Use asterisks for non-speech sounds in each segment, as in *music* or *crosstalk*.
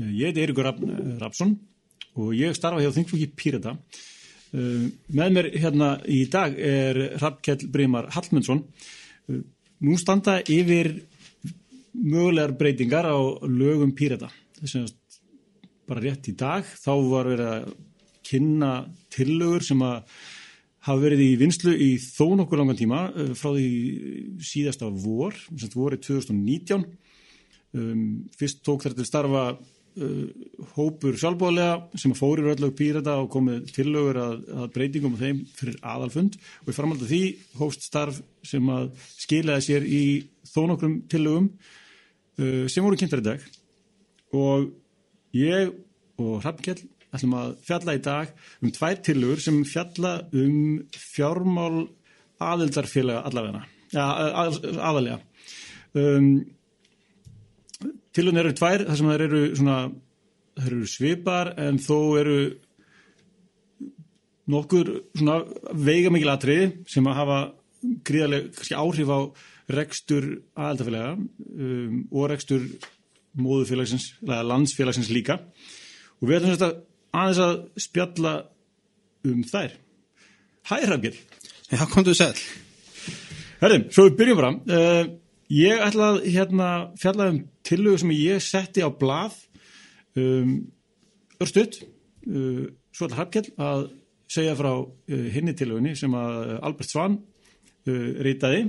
Ég heiti Eirikur Rapsson og ég starfa hjá Þingflokki Pírata. Með mér hérna í dag er Rappkjell Breymar Hallmundsson. Nú standa yfir mögulegar breytingar á lögum Pírata. Þess að bara rétt í dag þá var verið að kynna tillögur sem að hafa verið í vinslu í þó nokkur langan tíma frá því síðasta vor, sem vorið 2019. Um, fyrst tók þetta starfa uh, hópur sjálfbóðlega sem fórir öllu pírata og komið tillögur að, að breytingum á þeim fyrir aðalfund. Og í framhald af því hóst starf sem að skilaði sér í þó nokkrum tillögum uh, sem voru kynntar í dag. Og ég og Hrafnkjell ætlum að fjalla í dag um tvær tillögur sem fjalla um fjármál aðildarfélaga allavegna, ja, að, aðalega um Tilun eru tvær, þar sem þær eru, svona, þær eru svipar en þó eru nokkur veiga mikil atriði sem að hafa gríðarlega áhrif á rekstur aðeldafélaga um, og rekstur móðufélagsins, landsfélagsins líka og við ætlum þetta aðeins að spjalla um þær. Hæ Hrafgjörn. Já, komdu sæl. Herðum, svo við byrjum fram. Uh, Ég ætla að hérna, fjalla um tillögu sem ég setti á blað um, örstuðt, uh, svo ætla Hafkjell að segja frá uh, hinni tillögunni sem að Albert Svan uh, reytaði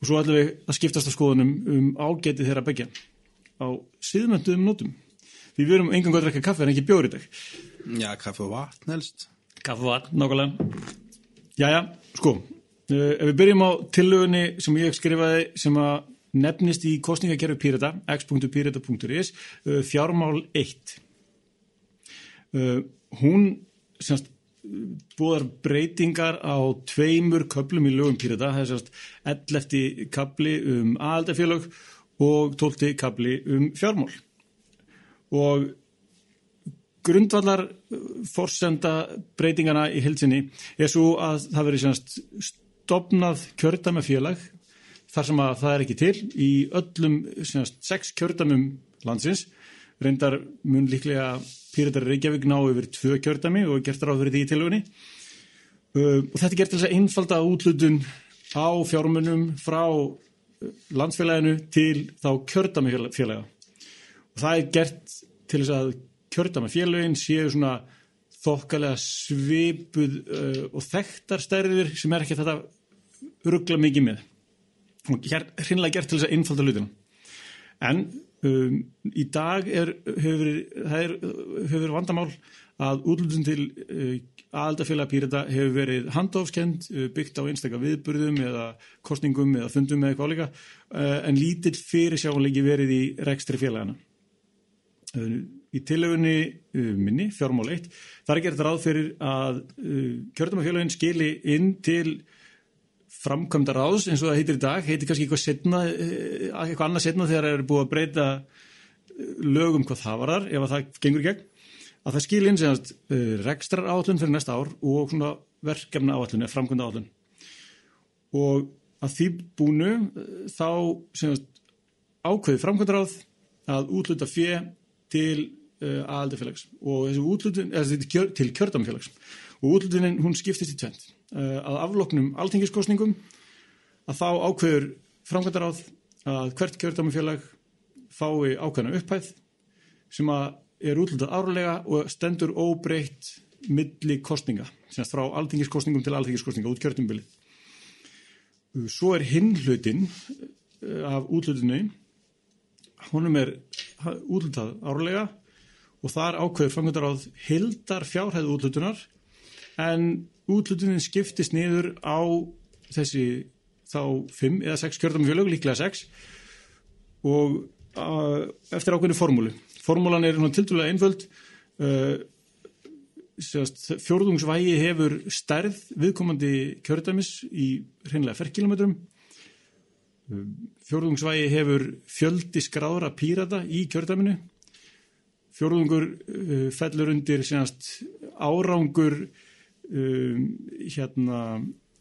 og svo ætla við að skiptast á skoðunum um ágetið þeirra begja á síðmönduðum nótum. Því við erum engang að drekka kaffe en ekki bjóri í dag. Já, kaffe og vatn helst. Kaffe og vatn, nákvæmlega. Jæja, sko, Uh, ef við byrjum á tillögunni sem ég skrifaði sem að nefnist í kostningakerfi Pírata, x.pírata.is, uh, fjármál 1. Uh, hún semst, búðar breytingar á tveimur köplum í lögum Pírata, það er semst 11. kapli um aðaldafélag og 12. kapli um fjármál. Og grundvallar forsenda breytingana í hilsinni er svo að það veri semst stopnað kjördæmafélag þar sem að það er ekki til í öllum senast, sex kjördæmum landsins. Reyndar mun líklega Píratar Reykjavík ná yfir tvö kjördæmi og gert ráð fyrir því í tilvöginni uh, og þetta gert til þess að einfalda útlutun á fjármunum frá landsfélaginu til þá kjördæmafélaga. Og það er gert til þess að kjördæmafélagin séu svona þokkalega svipuð uh, og þekktar stærðir sem er ekki þetta ruggla mikið með. Og hér hreinlega gert til þess að innfalda hlutina. En um, í dag er, hefur verið vandamál að útlutun til uh, aðaldafélag pírata hefur verið handofskend uh, byggt á einstaklega viðburðum eða kostningum eða fundum eða eitthvað líka uh, en lítill fyrir sjáleiki verið í rekstri félagana uh, í tilöfunni uh, minni, fjármál 1, þar er gert ráð fyrir að uh, kjörðumafélagin skili inn til framkvæmda ráðs eins og það heitir í dag, heitir kannski eitthvað setna, uh, eitthvað annað setna þegar það er búið að breyta lögum hvað það varar, ef að það gengur gegn, að það skil inn semast rekstrar áallun fyrir næsta ár og svona verkefna áallun eða framkvæmda áallun og að því búinu þá semast ákveði framkvæmda ráð að útluta fjö til uh, aðaldafélags og þessi útlutun, eða kjör, til kjördamfélags og útlutunin hún skiptist í tvent uh, að afloknum alþingiskostningum að þá ákveður framkvæmdaráð að hvert kjördamfélag fái ákveðna upphæð sem að er útlutað árlega og stendur óbreytt milli kostninga, semst frá alþingiskostningum til alþingiskostninga út kjördumbilið. Svo er hinn hlutin af útlutunni, honum er útlutað árlega og þar ákveður fangöndaráð hildar fjárhæðu útlutunar en útlutunin skiptist niður á þessi þá 5 eða 6 kjördamfjölög, líklega 6 og uh, eftir ákveðinu formúlu. Formúlan er til dæla einföld uh, fjórðungsvægi hefur stærð viðkomandi kjördamis í hreinlega ferrkilometrum fjórðungsvægi hefur fjöldi skráðra pírata í kjördaminu fjórðungur uh, fellur undir senast, árangur um, hérna,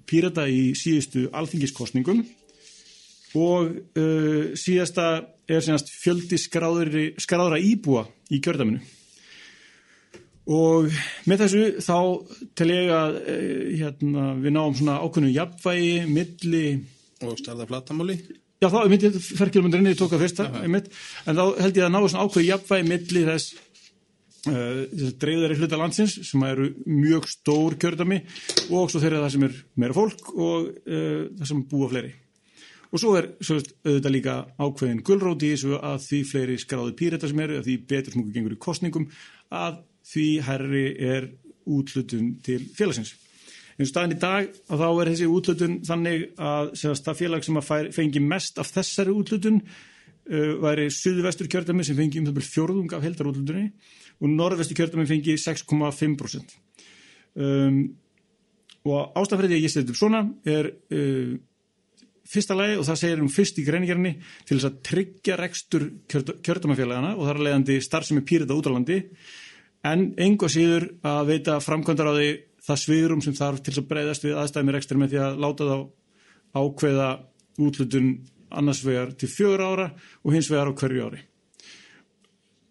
pírata í síðustu alþingiskostningum og uh, síðasta er síðast fjöldi skráðri, skráðra íbúa í kjördaminu og með þessu þá tel ég að uh, hérna, við náum svona ákveðnu jafnvægi milli Og starða flatamáli. Já, þá, ég myndi, ferkilmundurinn, ég tók að fyrsta, einmitt, en þá held ég að ná svona ákveð jafnvægi milli þess uh, dreifðari hluta landsins sem eru mjög stór kjördami og svo þeirra það sem er meira fólk og uh, það sem búa fleiri. Og svo er svo veist, auðvitað líka ákveðin gullróti í þessu að því fleiri skráði píreta sem eru, að því betur sem okkur gengur í kostningum, að því herri er útlutun til félagsins. En staðin í dag að þá er þessi útlutun þannig að segast, það félag sem að fengi mest af þessari útlutun uh, væri Suðvestur kjördami sem fengi um það byrjum fjórðung af heldarútlutunni og Norðvestur kjördami fengi 6,5%. Um, og ástafræðið ég setjum svona er uh, fyrsta lagi og það segir um fyrst í greiningjarni til þess að tryggja rekstur kjördamafélagana og þar leiðandi starfsemi pýrita út á landi en enga síður að veita framkvæmdar á því það sviðrum sem þarf til að breyðast við aðstæmi rekstur með því að láta þá ákveða útlutun annars vegar til fjögur ára og hins vegar á hverju ári.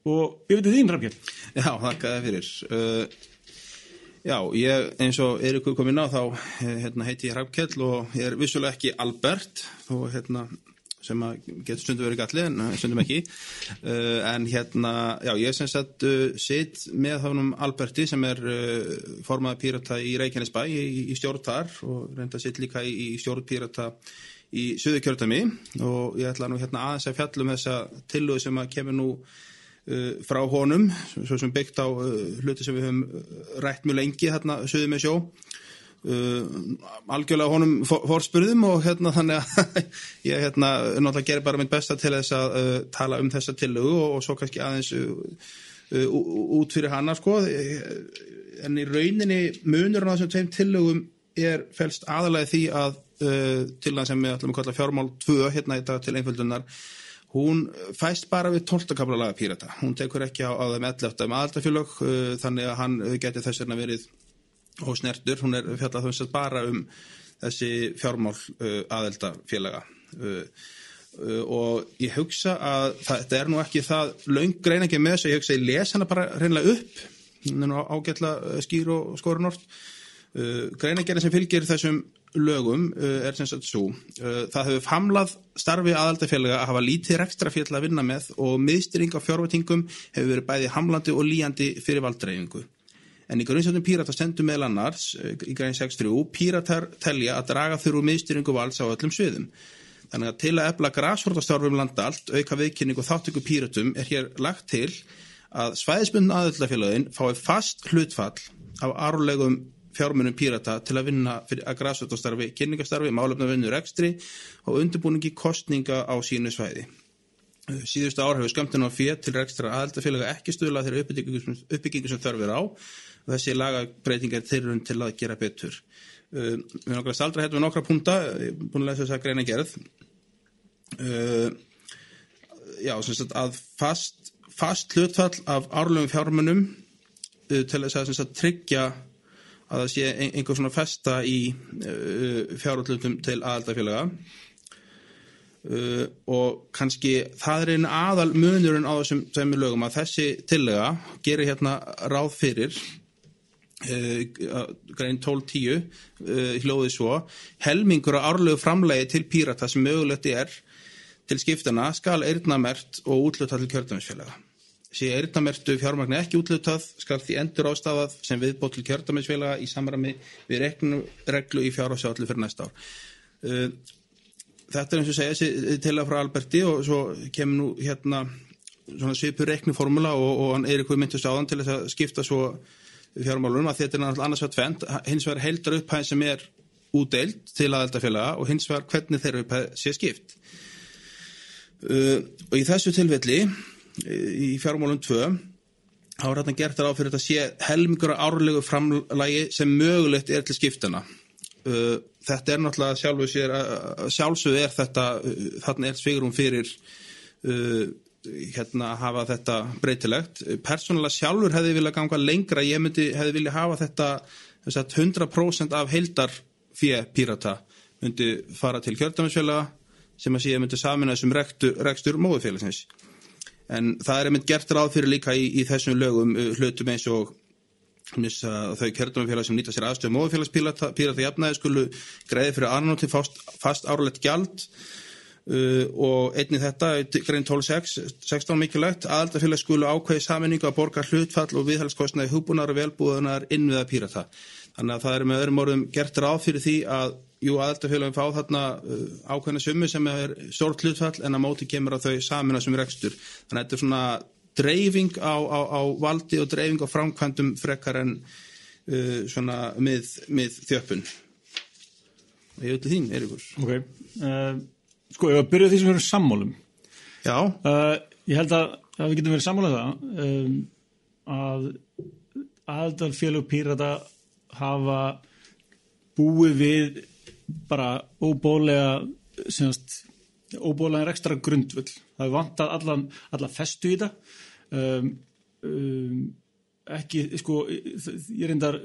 Og ég veit þín, Rafgjörn. Já, þakka það fyrir. Uh, já, ég, eins og Eirikur kom inn á þá hérna, heiti ég Hrafkjell og ég er vissulega ekki Albert og hérna sem getur stundum verið galli en stundum ekki. Uh, en hérna, já ég sem sagt uh, sitt með þánum Alberti sem er uh, formaða pírata í Reykjanesbæ í, í stjórn þar og reynda sitt líka í, í stjórn pírata í söðu kjörtami og ég ætla nú hérna aðeins að fjallum þessa tillugu sem að kemur nú frá honum, svo sem byggt á hluti sem við höfum rætt mjög lengi hérna söðu með sjó Uh, algjörlega honum fórspurðum og hérna þannig að *laughs* ég hérna náttúrulega gerir bara mitt besta til þess að uh, tala um þessa tillögu og, og svo kannski aðeins uh, út fyrir hana sko en í rauninni munur á þessum tveim tillögum er fælst aðalega því að til það sem við ætlum að kalla fjármál 2 hérna í dag til einföldunar hún fæst bara við 12. kapla laga pírata, hún tekur ekki á, á þeim 11. með aðaltafjölög þannig að hann geti þess vegna verið og snertur, hún er fjallað þess að bara um þessi fjármál uh, aðeldafélaga uh, uh, og ég hugsa að það, þetta er nú ekki það laung grein ekki með þess að ég hugsa að ég les hana bara reynilega upp. Hún er nú ágætla skýr og skorunort greinagerðin sem fylgir þessum lögum er sem sagt svo það hefur famlað starfi aðaldafélaga að hafa lítið rekstrafélag að vinna með og miðstyring á fjárvætingum hefur verið bæði hamlandi og líjandi fyrir valdreifingu En í grunnsöndum pírata stendur meðal annars í grein 6.3 píratar telja að draga þurru miðstyringu vals á öllum sviðum. Þannig að til að efla græsvortastárfum landa allt, auka viðkynning og þáttöku píratum er hér lagt til að svæðisbundin aðöldafélagin fái fast hlutfall af árlegum fjármunum pírata til að vinna að græsvortastarfi, kynningastarfi, málefna vinnur ekstri og undirbúningi kostninga á sínu svæði. Síðustu ár hefur skamtinn á fér til rekstra aðeldafélaga ekki stuðla þeirra uppbyggingu sem þörfir á og þessi lagabreitingar þeirrun til að gera betur. Uh, við nokkra staldra hérna við nokkra punta, búin að lesa þess að greina gerð. Uh, já, sem sagt að fast, fast hlutfall af árlegum fjármunum uh, til þess að, að tryggja að það sé einhver svona festa í fjárhaldlutum til aðaldafélaga. Uh, og kannski það er einn aðal munurinn á þessum lögum að þessi tillega gerir hérna ráð fyrir uh, grein 12.10 uh, hljóðið svo helmingur á árlegu framlegi til pírata sem mögulegt er til skiptana skal eirnamert og útlutað til kjördaminsfélaga sé eirnamertu fjármagni ekki útlutað skal því endur ástafað sem viðbótt til kjördaminsfélaga í samrami við reglu í fjárhásjállu fyrir næsta ár. Þetta er eins og segja til að frá Alberti og svo kemur nú hérna svipur reikniformula og, og hann er eitthvað myndist á þann til þess að skipta svo fjármálunum að þetta er náttúrulega annars vegar tvent hins vegar heldar upphæð sem er údeild til aðeldafélaga og hins vegar hvernig þeirra upphæð sé skipt. Uh, og í þessu tilfelli í fjármálun 2 þá er þetta gert þar á fyrir þetta sé helmingur árlegu framlægi sem mögulegt er til skiptana uh, þetta er náttúrulega sér sjálfsög er þetta þarna er svigurum fyrir uh, hérna hafa þetta breytilegt. Persónulega sjálfur hefði viljað ganga lengra. Ég myndi hefði viljað hafa þetta sagt, 100% af heildar fyrir pírata myndi fara til kjördaminsfélaga sem að síðan myndi samina þessum rekstur, rekstur móðufélagsins. En það er einmitt gert ráð fyrir líka í, í þessum lögum uh, hlutum eins og þau kjörðumfélag sem nýta sér aðstöðu móðufélagspírata pírata jafnaði skulu greiði fyrir annóti fast, fast árlegt gjald uh, og einni þetta, grein 12.6 16 mikilvægt, aðaldafélag skulu ákveði saminningu að borga hlutfall og viðhælskostnaði hugbúnar og velbúðunar innviða pírata. Þannig að það er með öðrum orðum gert ráð fyrir því að jú aðaldafélagin fá þarna uh, ákveðna summi sem er stort hlutfall en að móti kemur að þau samina sem rekstur. Þannig að þetta er svona dreifing á, á, á valdi og dreifing á framkvæmdum frekar en uh, svona með, með þjöppun ég veit þín, Eiríkur Ok, uh, sko, ef að byrja því sem við erum sammálum Já, uh, ég held að, að við getum verið sammálað það um, að aðalfélög pírata hafa búið við bara óbólega semast óbóðlega ekstra grundvöld. Það er vantað allan, allan festu í þetta. Um, um, ekki, sko, ég reyndar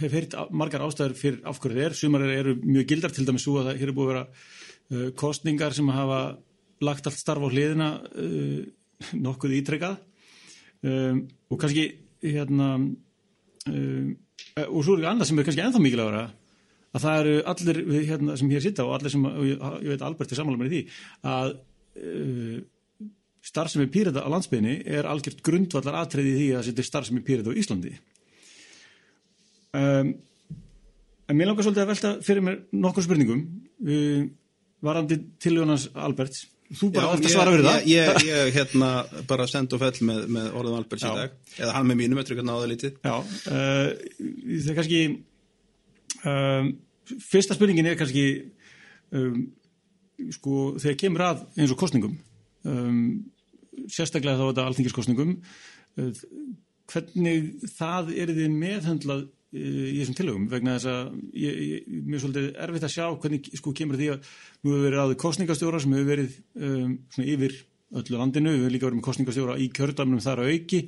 hef heyrt margar ástæður fyrir af hverju þið er. Sumar eru mjög gildar til dæmis svo að það hér er búið að vera kostningar sem hafa lagt allt starf á hliðina uh, nokkuð ítrekkað um, og kannski hérna um, og svo er annað sem er kannski ennþá mikilvægur að það eru allir hérna, sem hér sitta og allir sem, og ég, ég veit Albert er samanlega með því að uh, starfsemi pírita á landsbygðinni er algjört grundvallar aðtreyði því að þetta er starfsemi pírita á Íslandi. Um, en mér langar svolítið að velta fyrir mér nokkur spurningum. Uh, varandi tiljónans Albert þú bara ætti að svara fyrir það. Ég, ég, hérna bara send og fell með, með orðum Alberts í Já. dag. Eða hann með mínum, eftir að náða lítið. Já, uh, það er kannski um, fyrsta spurningin er kannski um, sko þegar kemur að eins og kostningum um, sérstaklega þá þetta alþingiskostningum uh, hvernig það er þið meðhendlað í þessum tilögum vegna þess að ég, ég, mér er svolítið erfitt að sjá hvernig sko kemur því að nú hefur verið áður kostningastjóra sem hefur verið um, svona yfir öllu landinu, við hefur líka verið með kostningastjóra í kjördamnum þar að auki.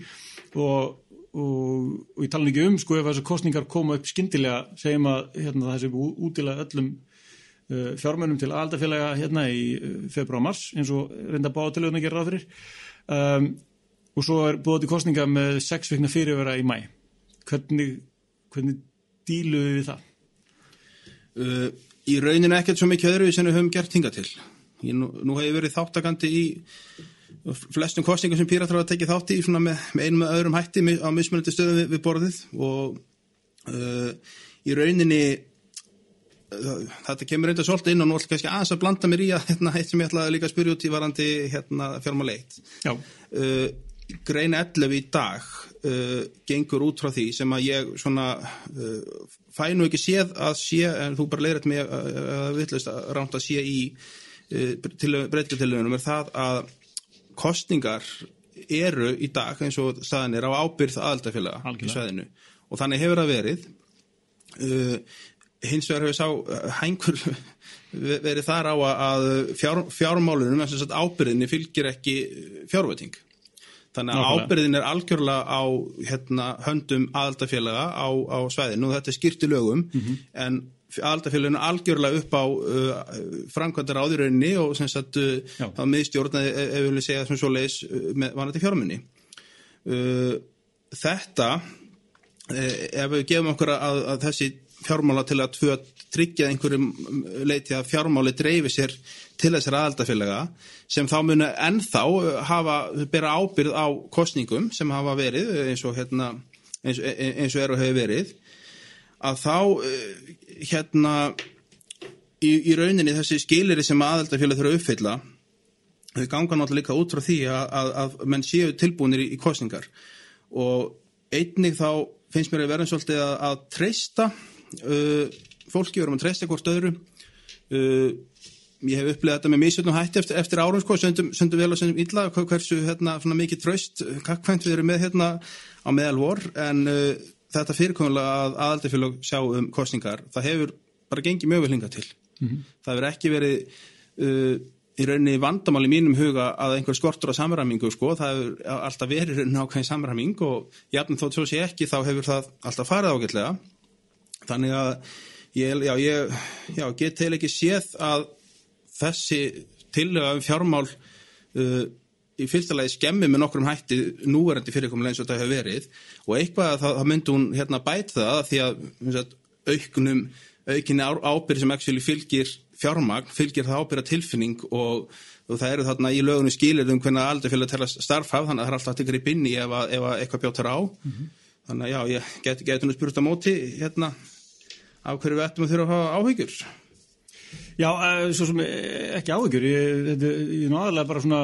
Og, og, og ég tala ekki um sko ef þessar kostningar koma upp skyndilega segjum að hérna, það sé útilega öllum uh, fjármönum til aldafélaga hérna í uh, februar mars eins og reynda að gera ráð fyrir. Um, og svo er búið til kostninga með sex vikna fyrirvera í mæ hvernig, hvernig dílu við það? uh, Í rauninu ekkert svo mikið öðru sem við höfum gert hinga til. Ég, nú, nú hef ég verið þáttakandi í flestum kostningum sem píratar hafa tekið þátt í með, með einum með öðrum hætti á mismunandi stöðum við, við borðið. Og uh, í rauninni uh, þetta kemur reynda svolítið inn og nú ætlum kannski aðeins að blanda mér í að hérna, eitt sem ég ætlaði líka að spyrja út í varandi hérna, fjármáleitt Já, uh, grein 11 í dag uh, gengur út frá því sem að ég svona uh, fæ nú ekki séð að sé en þú bara leiðir mig að, að vittlust að ránt að sé í uh, breytjutilunum er það að kostningar eru í dag eins og staðan er á ábyrð aðaldafélaga í sveðinu og þannig hefur það verið uh, hins vegar hefur sá uh, hængur *laughs* verið þar á að- fjár, fjármálunum, þess að ábyrðinni fylgir ekki fjárvæting þannig að ábyrðin er algjörlega á hérna, höndum aðaldafélaga á, á svæðinu og þetta er skýrt í lögum. En aðaldafélaginu algjörlega upp á uh, framkvæmdar áðurauninni og sem sagt uh, Já. þá miðstjórnaði ef ef við viljum segja sem svo leis með vanandi fjármunni uh, þetta ef við gefum okkur að, að þessi fjármála til að tryggja einhverjum leiti að fjármáli dreifi sér til þessar aðaldafélaga sem þá munu ennþá eh, hafa, bera ábyrð á kostningum sem hafa verið eins og hérna eins, eins og er og hefur verið að þá eh, hérna í, í rauninni þessi skiliri sem aðaldafélag þurfa að uppfylla þau ganga náttúrulega líka út frá því að, að, að menn séu tilbúinir í, í kostningar og einnig þá finnst mér að vera svolítið að, að treysta uh, fólki verðum að treysta hvort öðru uh, ég hef upplegað þetta með misjötnum hætti eftir, eftir árum sko, söndum, söndum vel og söndum illa hver- hversu hérna, svona mikið tröst kakkvænt við erum með hérna á meðal vor. En uh, þetta fyrirkomulega að aðaldafélag sjá um kostningar það hefur bara gengið mjög vel hingað til. Það hefur ekki verið uh, í rauninni vandamál í mínum huga að einhver skortur á samræmingu sko, það hefur alltaf verið ákveðin samræming og jafnum svo sé ekki þá hefur það alltaf farið ágætlega. Þannig að ég, já, ég já, get til ekki séð að þessi tillega um fjármál uh, í fyrsta lagi skemmi með nokkrum hætti núverandi fyrirkomulega eins og þetta hefur verið og eitthvað að það, myndi hún hérna bæta það því að auknum aukinni ábyrð sem actually fylgir fjármagn, fylgir það ábyrða tilfinning og, og það eru þarna í lögunum skilir um hvernig aldrei fyrir að tella starfhaf þannig að það er alltaf að tekja í binni ef, ef eitthvað bjóttar á mm -hmm. þannig að já, ég get, getur nú spurt á móti hérna af hverju við ættum að þurfa að hafa áhyggjur Já, uh, svo sem eh, ekki áhyggjur. Ég, ég nú aðalega bara svona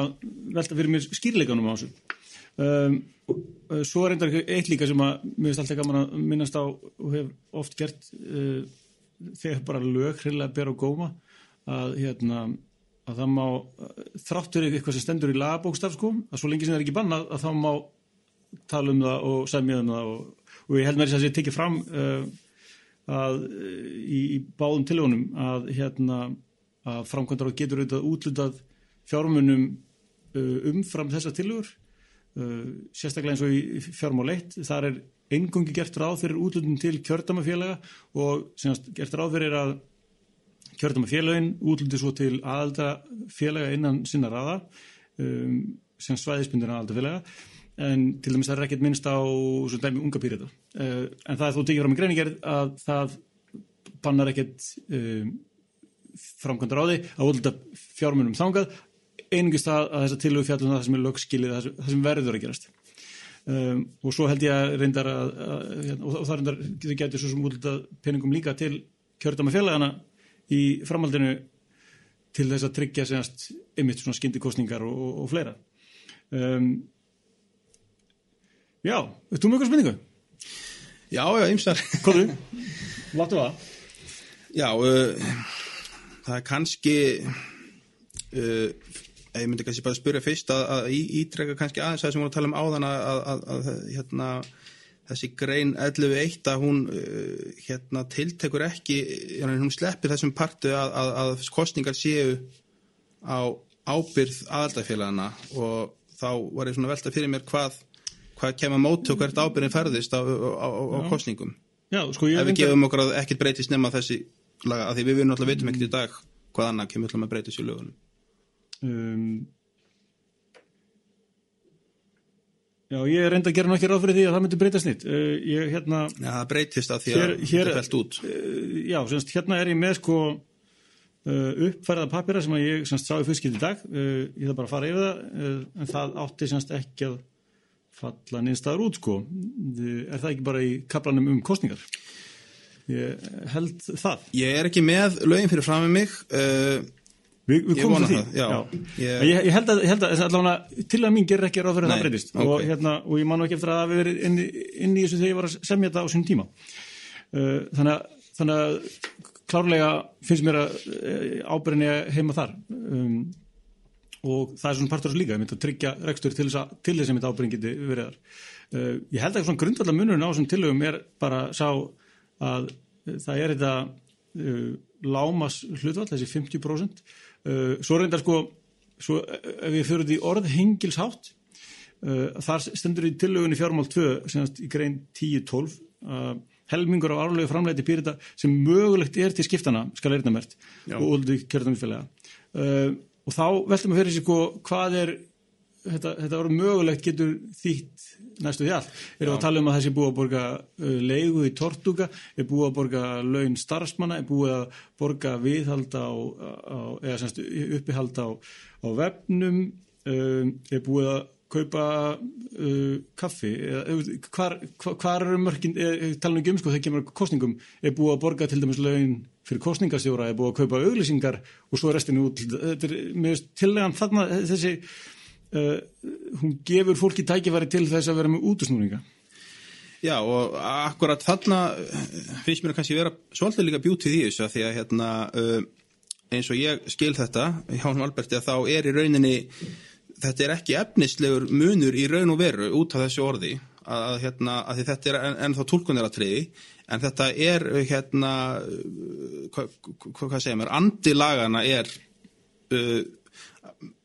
velta fyrir mér skýrleikanum á þessu. Um, svo er reyndar eitt líka sem að mér finnst alltaf gaman að minnast á og hef oft gert uh, þegar bara lög hrilega ber á góma að hérna að það má, þráttur eitthvað sem stendur í lagabókstaf sko, að svo lengi sem það er ekki bannað að þá má tala um það og segja um það og, og ég held með þess að sé tekið fram uh, að í, í báðum tilvonum að hérna að framkvæmdar og getur auðvitað útlutað fjármunum uh, umfram þessa tilvur uh, sérstaklega eins og í fjármál 1 þar er engungi gert ráð fyrir útlutun til kjördamafélaga og semast gert ráð fyrir að kjördamafélagin útluti svo til aðaldafélaga innan sinna ráða um, sem svæðisbyndir aðaldafélaga en til dæmis það er ekkert minnst á svo dæmi unga pýrita uh, en það er þó tekið fram í greinigerð að það bannar ekkert um, framkvæmdur á því að útluta fjármunum þangað einungist að, að þess að tilögu fjallum það sem er lögskilið, það sem verður að gerast. Um, og svo held ég að reyndar að, að, hérna, og það reyndar getur getið svo sem útluta peningum líka til kjördama félagana í framhaldinu til þess að tryggja ymitt svona skyndikostningar og, og, og fleira. Um, Já, þú með eitthvað spurningu? Já, já, ymsar þú? Láttu það? Já, uh, það er kannski uh, ég myndi kannski bara spyrja fyrst að, að ítreka kannski aðeins það sem við vorum að tala um áðan að, að, að hérna, þessi grein 11.1 að hún uh, hérna, tiltekur ekki, hérna, hún sleppir þessum partu að kostningar séu á ábyrð aðaldafélagana og þá var ég svona velta fyrir mér hvað, hvað kemur móti og hvert ábyrðin ferðist á, á, á, kostningum. Já, sko Ef við gefum okkur að ekkert breytist nema þessi laga, að því við við náttúrulega veitum ekkert í dag hvað annað kemur alltaf með breytist í lögunum. Um, já, ég er reynda að gera náttúrulega ráð fyrir því að það myndi breytast nýtt. Uh, ég, hérna, Já, það breytist að því að þetta er fælt út. Uh, já, semst, hérna er ég með sko uh, uppfærða papira sem ég semst sá í fyrstskipt í dag. Uh, ég þarf bara að fara yfir það, uh, en það átti semst ekki að falla nýnstaður út sko. Er það ekki bara í kaplanum um kostningar? Ég held það. Ég er ekki með lögin fyrir fram með mig. Uh, Vi, við komum til því. það, já. Ég- Ég, ég held að, held að allavega, til að mín gerir ekki ráð fyrir Nei, það breytist ok. og, hérna, og ég man ekki eftir að það hafi verið inn, inn í þessu þegar ég var að semja þetta á sín tíma. Uh, þannig, að, þannig að klárlega finnst mér að uh, ábyrðinni heima þar um, og það er svona partur líka, ég myndi að tryggja rekstur til þess að til þess að myndi ábyrðin geti verið þar. Uh, ég held að svona grundvallar munurinn á þessum tillögum er bara sá að uh, það er þetta uh, lámas hlutvall, þessi 50% uh, svo reyndar sko svo ef við fyrir því orð hengilshátt uh, þar stendur í tillögunni fjármál 2 semast í grein 10-12 uh, helmingur á árlegu framleiti pyrita sem mögulegt er til skiptana skal erna mert og óldi kjörðanfélaga uh, og þá veltum við fyrir sig sko hvað er þetta, þetta voru mögulegt getur þýtt næstu því allt. Erum við að tala um að þessi búið að borga uh, leigu í tortuga, er búið að borga laun starfsmanna, er búið að borga viðhald á, á eða semst uppihald á, á vefnum, um, er búið að kaupa uh, kaffi, eða, hvar, hvar, eru mörkin, eða, tala um sko þegar kemur kostningum, er búið að borga til dæmis laun fyrir kostningastjóra, er búið að kaupa auglýsingar og svo er restinu út, þetta er mjög tillegan þarna þessi Uh, hún gefur fólki tækifæri til þess að vera með útusnúringa Já og akkurat þarna eh, finnst mér að kannski vera svolítið líka bjútið í þessu að því að hérna uh, eins og ég skil þetta hjá hann Alberti að þá er í rauninni þetta er ekki efnislegur munur í raun og veru út af þessu orði að, hérna, að þetta er en, ennþá tólkunaratriði en þetta er hérna hvað hva, hva segja mér, andi lagana er uh,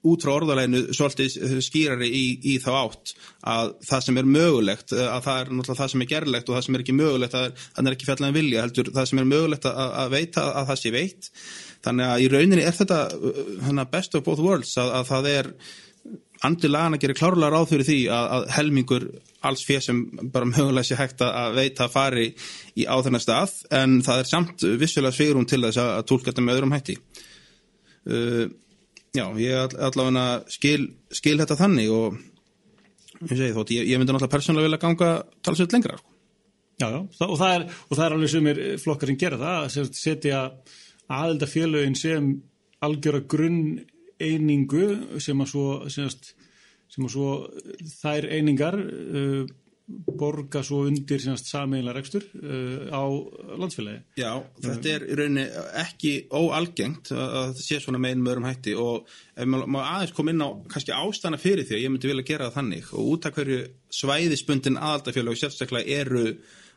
út frá orðaleginu svolítið skýrari í, í þá átt að það sem er mögulegt að það er náttúrulega það sem er gerlegt og það sem er ekki mögulegt að það er ekki fjallan vilja heldur það sem er mögulegt að, að veita að það sé veitt. Þannig að í rauninni er þetta hana, best of both worlds að, að það er andur lagan að gera klárlega ráð fyrir því að, að helmingur alls fyrir sem bara mögulega sé hægt að veita að fari í á þennar stað en það er samt vissulega sveigurum til þess að tólka þetta með öðrum hætti uh, já, ég allavega skil, skil þetta þannig og ég segi þótt, ég, ég myndi náttúrulega persónulega vilja ganga talsveit lengra sko. Já, já, og það er, og það er alveg sem er flokkar sem gera það, að setja aðelda félögin sem algjöra grunn einingu sem að svo, semast, sem að svo þær einingar uh, borga svo undir sameiginlega rekstur uh, á landsfélagi. Já, þetta er í rauninni ekki óalgengt að það sé svona með einum öðrum hætti og ef maður aðeins kom inn á kannski ástana fyrir því að ég myndi vilja gera það þannig og út af hverju svæðispundin aðaldafélag sérstaklega eru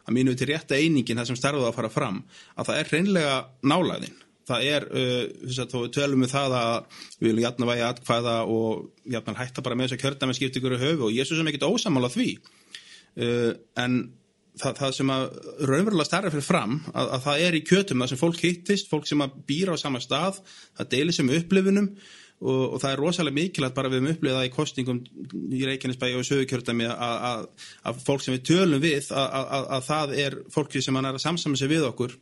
að mínu til rétta einingin það sem starfuða að fara fram að það er reynlega nálaðinn. Það er, uh, þó tölum við það að við viljum jætna vægi atkvæða og jætna hætta bara með þess að kjörda með skipt ykkur í höfu og ég svo sem ekkit ósamála því. Uh, en það, það sem að raunverulega starra fyrir fram að, að það er í kjötum það sem fólk hittist, fólk sem að býra á sama stað, það deilir sem upplifunum og, og það er rosalega mikilvægt bara við um upplifað í kostingum í Reykjanesbæi og sögurkjörtami að, fólk sem við tölum við að það er fólki sem að samsama sig við okkur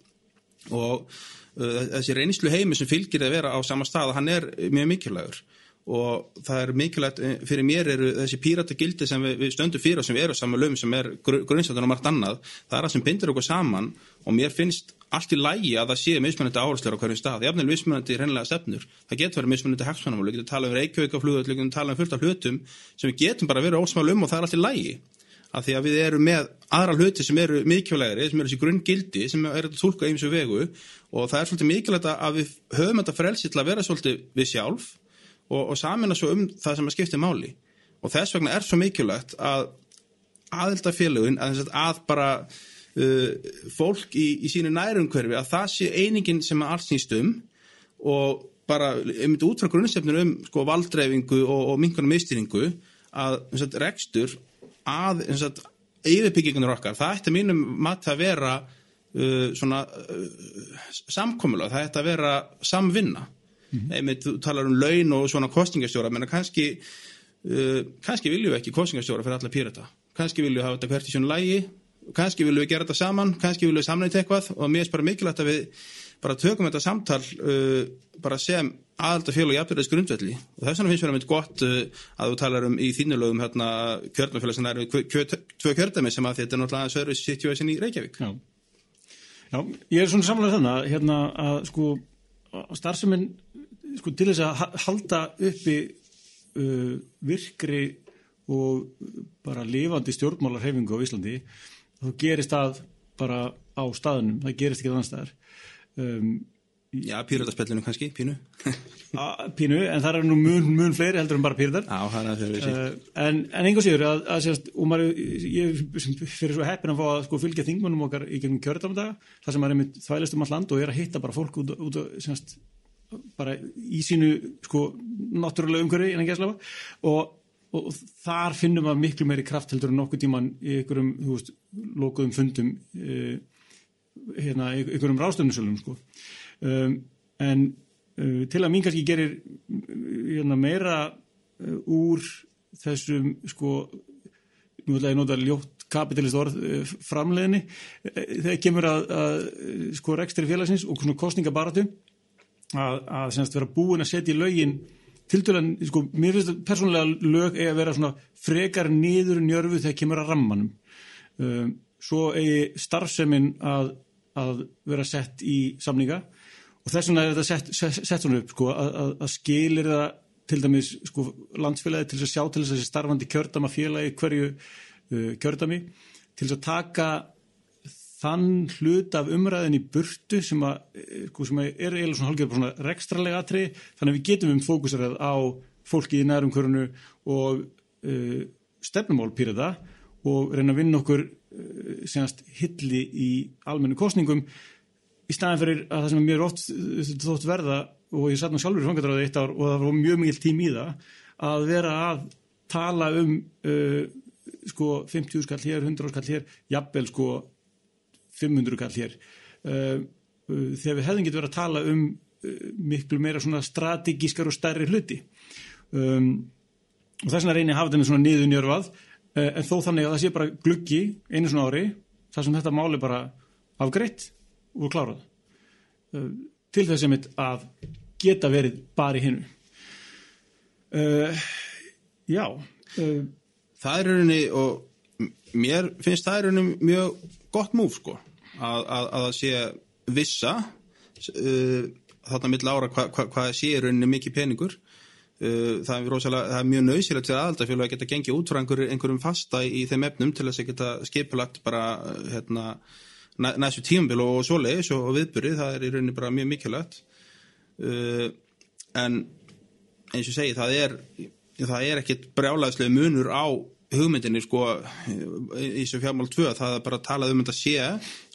og þessi reynslu heimi sem fylgir að vera á sama stað, hann er mjög mikilvægur. Og það er mikilvægt eh, fyrir mér eru þessi píratagildi sem við, við stöndum fyrir og sem erum saman lögum sem er grunnsættan og margt annað það er það sem bindur okkur saman og mér finnst allt í lægi að það sé mismunandi áherslu á hverju stað, afnir mismunandi hreinlega stefnur, það getur verið mismunandi hagsmannamál við getum talað um reykjavíkaflugur, við getum talað um fullt af hlutum sem við getum bara verið ósmál um og það er allt í lægi af því að við erum með aðra hluti sem eru mikilvægri, sem eru þessi grunngildi sem er að tólka eins og vegu. Og það er svolítið mikilvægt að við höfum þetta frelsi til að vera svolítið við sjálf og, og samina svo um það sem að skipta máli. Og þess vegna er svo mikilvægt að aðildafélagin að, að bara uh, fólk í, í sínu nærumhverfi að það sé einingin sem að allt snýst um og bara um þetta út frá grunnsefnir um sko, valdreifingu og, og mingunum mistýringu að sagt, rekstur að yfirbyggingunir okkar, það ætti mínum mat að vera uh, svona uh, samkomulega, það ætti að vera samvinna mm -hmm. einmitt, þú talar um laun og svona kostingastjóra, menn að kannski uh, kannski viljum við ekki kostingastjóra fyrir alla pírata, kannski viljum við hafa þetta hvert í svona lægi, kannski viljum við gera þetta saman kannski viljum við samleita eitthvað og mér er bara mikilvægt að við bara tökum þetta samtal uh, bara sem aðalda félag í afturðis grundvelli og þess vegna finnst mér að mynd gott uh, að þú talar um í þínulögum hérna kjörnumfélag sem er tvö kjördami sem að þetta er náttúrulega service situation í Reykjavík. Já, Já ég er svona samlega þannig hérna að sko starfseminn sko til þess að halda uppi uh, virkri og bara lifandi stjórnmálarhefingu á Íslandi þá gerist það bara á staðunum, það gerist ekki þann staðar. Um, Já, pýröldarspellinu kannski, pínu. *laughs* Pínu, en það er nú mun, mun fleiri heldur en bara er það fyrir uh, En, en einhvers yfir að, að sérst, maður, ég fyrir svo heppin að fá að sko, fylgja þingmunum okkar í gegnum kjörðamdaga þar sem maður er með þvælist um all land og er að hitta bara fólk út, út sérst, bara í sínu sko, náttúrulega umhverfi innan gæslafa og, og, þar finnum maður miklu meiri kraft heldur en nokkuð tíman í einhverjum, þú veist, lokuðum fundum uh, hérna, einhverjum ráðstöfnusölum sko um, en uh, til að mín kannski gerir hérna, meira uh, úr þessum sko nú ætla ég að nota ljótt kapitalist orð uh, framleginni uh, þegar kemur að, að sko rekstri félagsins og kostningabaratu að, að semst vera búin að setja í lögin til dælan, sko, mér finnst þetta persónulega lög eigi að vera svona frekar niður njörfu þegar kemur að rammanum. Um, svo eigi starfseminn að, að vera sett í samninga og þess vegna er þetta sett, sett, sett svona upp sko, að, að, skilir það til dæmis sko, landsfélagi til að sjá til þess að þessi starfandi kjördama félagi hverju uh, kjördami til þess að taka þann hlut af umræðin í burtu sem, að, sko, sem að er eiginlega svona hálfgeður svona rekstralega aðri þannig að við getum um fókusarað á fólki í nærum körunu og uh, stefnumál pýra það og reyna að vinna okkur uh, senast hilli í almennu kostningum í staðin fyrir að það sem mjög oft þótt verða og ég satt nú sjálfur í fangadráði eitt ár og það var mjög mikil tím í það að vera að tala um uh, sko 50 skall hér, 100 skall hér, jafnvel sko 500 skall hér. Uh, uh, þegar við hefðum getið verið að tala um uh, miklu meira svona strategískar og stærri hluti. Um, og þess vegna reynir þetta svona niðunjörfað uh, en þó þannig að það sé bara gluggi einu svona ári þar sem þetta máli bara afgreitt og klárað uh, til þess að mitt að geta verið bara í hinnu uh, já uh, það er rauninni og mér finnst það er rauninni mjög gott múf sko að, að, að það sé vissa þarna mill ára hvað hva, hva sé rauninni mikið peningur. Það, er rosalega, það er mjög nöðsilegt fyrir aðaldafjölu að geta gengið út frá einhverjum, fasta í þeim efnum til þess að geta skipulagt bara hérna, næstu tímabil og svoleiðis og, viðbyrði, það er í rauninni bara mjög mikilvægt. Uh, en eins og segi, það er það er ekkit brjálæðslega munur á hugmyndinni sko í þessu fjármál 2, það er bara að tala um þetta sé,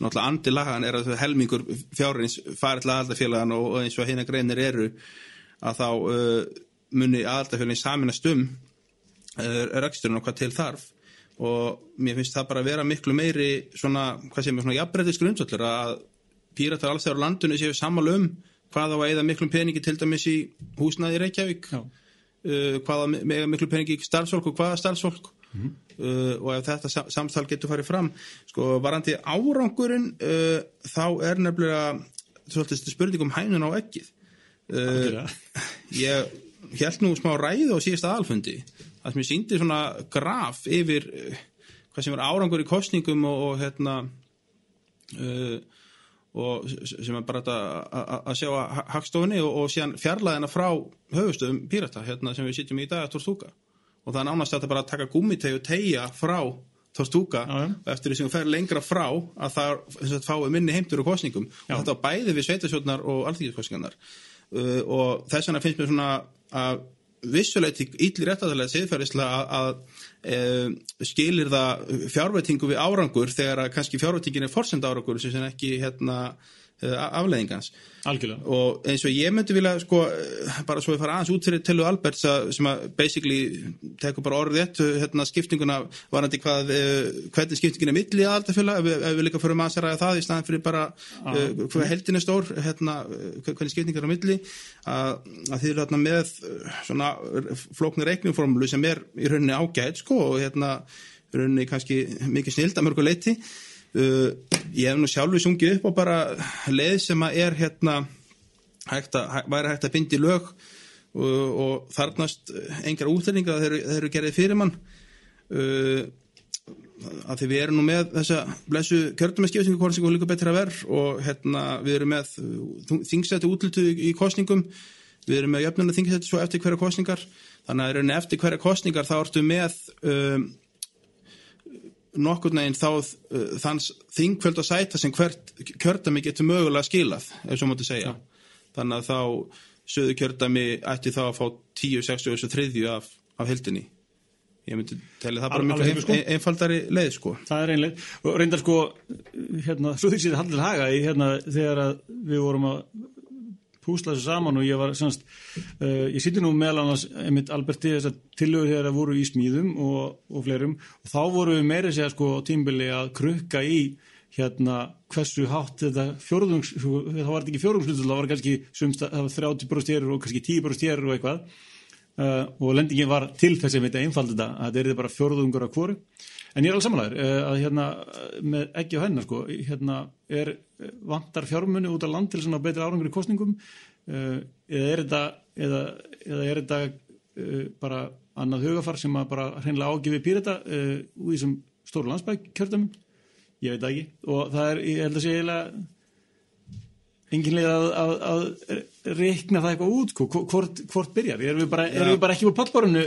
náttúrulega andi lagan er að helmingur fjárins farið til aðaldafélagan og, eins og hérna greinir eru að þá uh, muni aðaldafélagin saminast um uh, reksturinn og hvað til þarf og mér finnst það bara að vera miklu meiri svona, hvað sem er svona jafnbreytis grundsvöllur að píratar alls þegar á landinu séu sammála um hvað á að eða miklum peningi til dæmis í húsnaði Reykjavík. Uh, hvaða mega miklu peningi í starfsfólk og hvaða starfsfólk. Uh, og ef þetta sam- samtal getur farið fram. Sko varandi árangurinn uh, þá er nefnilega svolítið spurning um hænun á ekkið uh, ég held nú smá ræðu á síðasta alfundi að ég síndi svona graf yfir uh, hvað sem er árangur í kostningum og, og hérna uh, og sem er bara að- að- að sjá að hagstofunni og, og síðan fjarlæðina frá höfustöðum pírata hérna sem við sitjum í dag að Torstúka. Og það er nánast þetta bara að taka gúmitegi og tegja frá Torstúka og eftir því sem við fer lengra frá að það að fái minni heimtur og kostningum Já. og þetta bæði við sveitasjóðnar og alþýgiskostningarnar uh, og þess vegna finnst mér svona að vissuleiti ítli réttadalega siðferðislega að, að e, skilir það fjárvætingu við árangur þegar að kannski fjárvætingin er forsend árangur sem ekki hérna afleðingans algjörlega. Og eins og ég myndi vilja sko eh, bara svo við fara aðeins út fyrir Tellu Alberts sem að basically tekur bara orðið ett hérna skiptinguna varandi hvað hvernig skiptingin er milli aðaldafjöla ef, ef við líka fyrir maður að ræða það í staðan fyrir bara uh, hvað heldin er stór hérna, eh, hvernig skiptingin er á milli að, að þið eru hérna með eh, flóknir reiknumformulu sem er í rauninni ágætt sko og hérna í rauninni kannski mikið snild að mörgu leiti ég hef nú sjálfur sungið upp á bara leið sem að er hérna hægt að, væri hægt að bindi lög og, og þarnast engar útlendinga þeir, þeir eru gerðið fyrir mann. Uh, að því við erum nú með þessa blessu kjördumeskiptingu hvort sem líka betra verð og hérna við erum með þingsættu útlutu í kostningum við erum með jöfnuna þingsættu svo eftir hverja kostningar þannig að í rauninni eftir hverja kostningar þá ertu með um, nokkur neginn þá uh, þanns þingkvöld og sæta sem hvert kjördami getur mögulega skilað ef svo mátti segja. Þannig að þá söðu kjördami ætti þá að fá 10, 60 og 30 af, af heldinni ég myndi telja það bara miklu sko. ein- einfaldari leið sko. Það er einlega, og reyndar sko hérna, svo því sér handil haga í hérna þegar að við vorum að púsla þessu saman og ég var semst, uh, ég sýtti nú meðal annars einmitt Alberti þess að tillögur þegar það voru í smíðum og, og fleirum. Og þá voru við meira segja sko tímbili að krukka í hérna hversu hátt þetta fjórðungs, sko, það var þetta ekki fjórðungslutul, það var kannski sumst, það var 30 brúst hér og kannski 10 brúst hér og eitthvað. Uh, og lendingin var til þess að þetta einfaldi þetta, að þetta er bara fjórðungur af hvoru En ég er alveg samanlegar uh, að hérna uh, með ekki á hennar sko, hérna er uh, vantar fjármunni út af land til svona betri árangur í kostningum eða er þetta, eða, eða er þetta uh, bara annað hugafar sem að bara hreinlega ágifi pýrita uh, úr þessum stóru landsbæk kjördum, ég veit ekki. Og það er, ég held að sé eiginlega engin leið að, að, að reikna það eitthvað út sko, hvort, hvort byrjar, erum við bara, erum við bara ekki úr pallborinu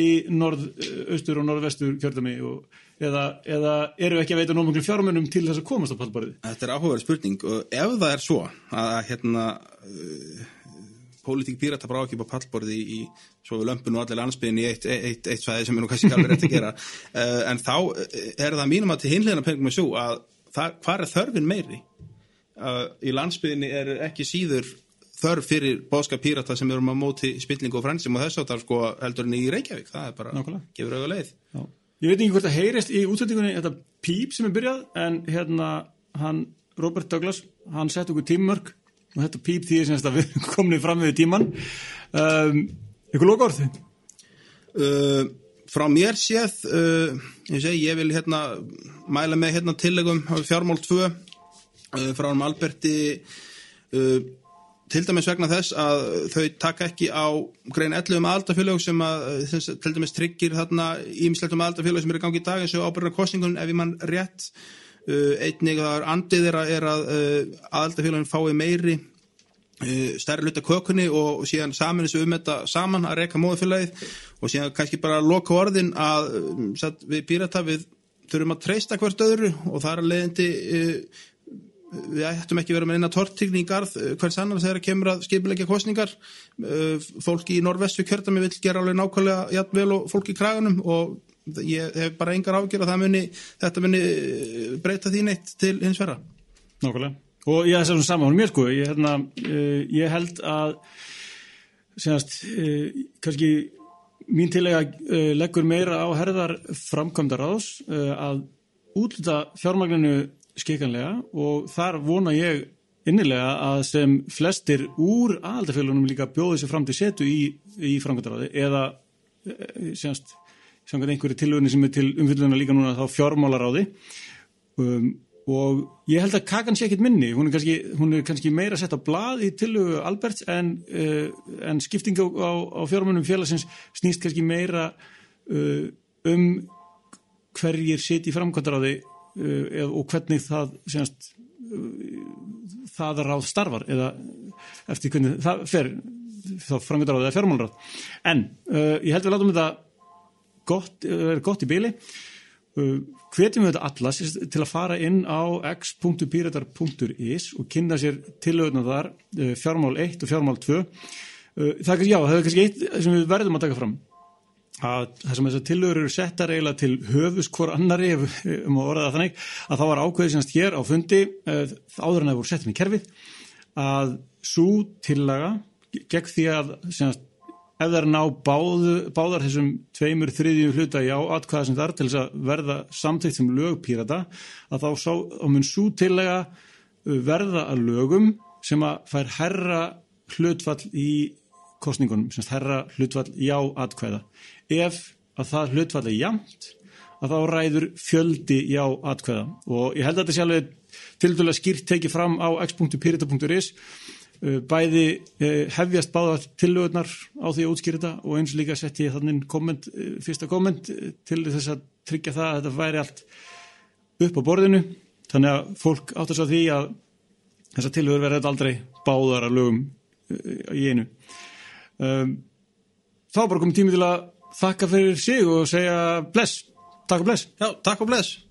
í norð, austur og norðvestur kjördami og, eða, eða eru ekki að veita nóg mjög fjármunum til þess að komast á pallborðið? Þetta er áhugaverð spurning og ef það er svo að hérna uh, pólitík pírata bara ákjöpa pallborði í, í svo við lömpun og allir landsbygðin í eitt, eitt, eitt svæði sem er nú kannski alveg rétt að gera *laughs* uh, en þá uh, er það mínum að til hinleina pengum að svo að hvað er þörfin meiri uh, í landsbygðinni er ekki síður þörf fyrir bóðskap pírata sem erum á móti spillingu og fransum og þess að það sko heldur henni í Reykjavík, það er bara, Nákvæmlega. gefur auðvitað leið. Já. Ég veit ekki hvort það heyrist í útsendingunni þetta píp sem er byrjað en hérna hann Robert Douglas hann sett okkur tímmörk og þetta píp því að við *laughs* komum fram við tíman um, ykkur loka orði Uh, frá mér séð, uh, ég segi, ég vil hérna mæla með hérna tillegum fjármál 2 uh, frá hann Alberti uh, til dæmis vegna þess að þau taka ekki á grein 11 um aðaldafélög sem að þess, til dæmis tryggir þarna ímislegt um aðaldafélög sem er í gangi í dag eins og ábyrðar kostningun ef mann rétt. Uh, einnig að andið er að, að uh, aðaldafélögin fái meiri uh, stærri hluta kökunni og síðan saman þessu um þetta saman að reyka móðufélagið og síðan kannski bara loka orðin að um, við pírata við þurfum að treysta hvert öðru og það er að leiðindi uh, við ættum ekki vera með eina tortigni í garð. Uh, hvers annar þegar kemur að skipilegja kostningar uh, fólki í norvestu kjördami vil gera alveg nákvæmlega jafnvel og fólki í kraganum og ég hef bara engar ágjör að muni þetta muni uh, breyta því neitt til hins verra. Nákvæmlega. Og ég er þessum saman mér sko, ég, hérna, ég held að senast, kannski mín tilega uh, leggur meira á herðar framkvæmdar ás uh, að útluta fjármagninu skikanlega og þar vona ég innilega að sem flestir úr aðaldafélunum líka bjóði sér fram til setu í, í framkvæmdaráði eða senast, samkvæmt einhverju tilvöðni sem er til umfylluna líka núna þá fjármálaráði. Um, og ég held að kakan sé ekkit minni. Hún er kannski, hún er kannski meira sett á blað í tilhugu Alberts en, uh, en skipting á, á, á fjármunum félagsins snýst kannski meira uh, um hverjir sitt í framkvæmdaráði uh, og hvernig það senast, það ráð starfar eða eftir hvernig það fer þá framkvæmdaráði eða fjármálráð en ég held við látum þetta gott, er gott í byli Uh, hvetjum við þetta allas til að fara inn á x.piratar.is og kynna sér tilöðuna þar uh, fjármál 1 og fjármál 2 uh, það er, já, það er kannski eitt sem við verðum að taka fram að það sem þessar tilöður eru settar eiginlega til höfus hvort annari um að orða það þannig að það var ákveðið semst hér á fundi áður en það voru settin í kerfið að svo tillaga gegn því að semst ef það er ná báðu, báðar þessum tveimur þriðju hluta já atkvæða sem það er til þess að verða samtíkt sem lögpírata að þá sá, mun svo tillega verða að lögum sem að fær herra hlutfall í kostningunum, semst herra hlutfall já atkvæða. Ef að það hlutfall er jamt að þá ræður fjöldi já atkvæða. Og ég held að þetta sé alveg til dæla skýrt tekið fram á x.pirita.is bæði hefjast báða tillögurnar á því að útskýra þetta og eins líka sett ég þannig komment, fyrsta komment til þess að tryggja það að þetta væri allt upp á borðinu. Þannig að fólk áttast að því að þessa tillögur verður aldrei báðar að lögum í einu um, þá bara komið tími til að þakka fyrir sig og segja bless, takk og bless. Já, takk og bless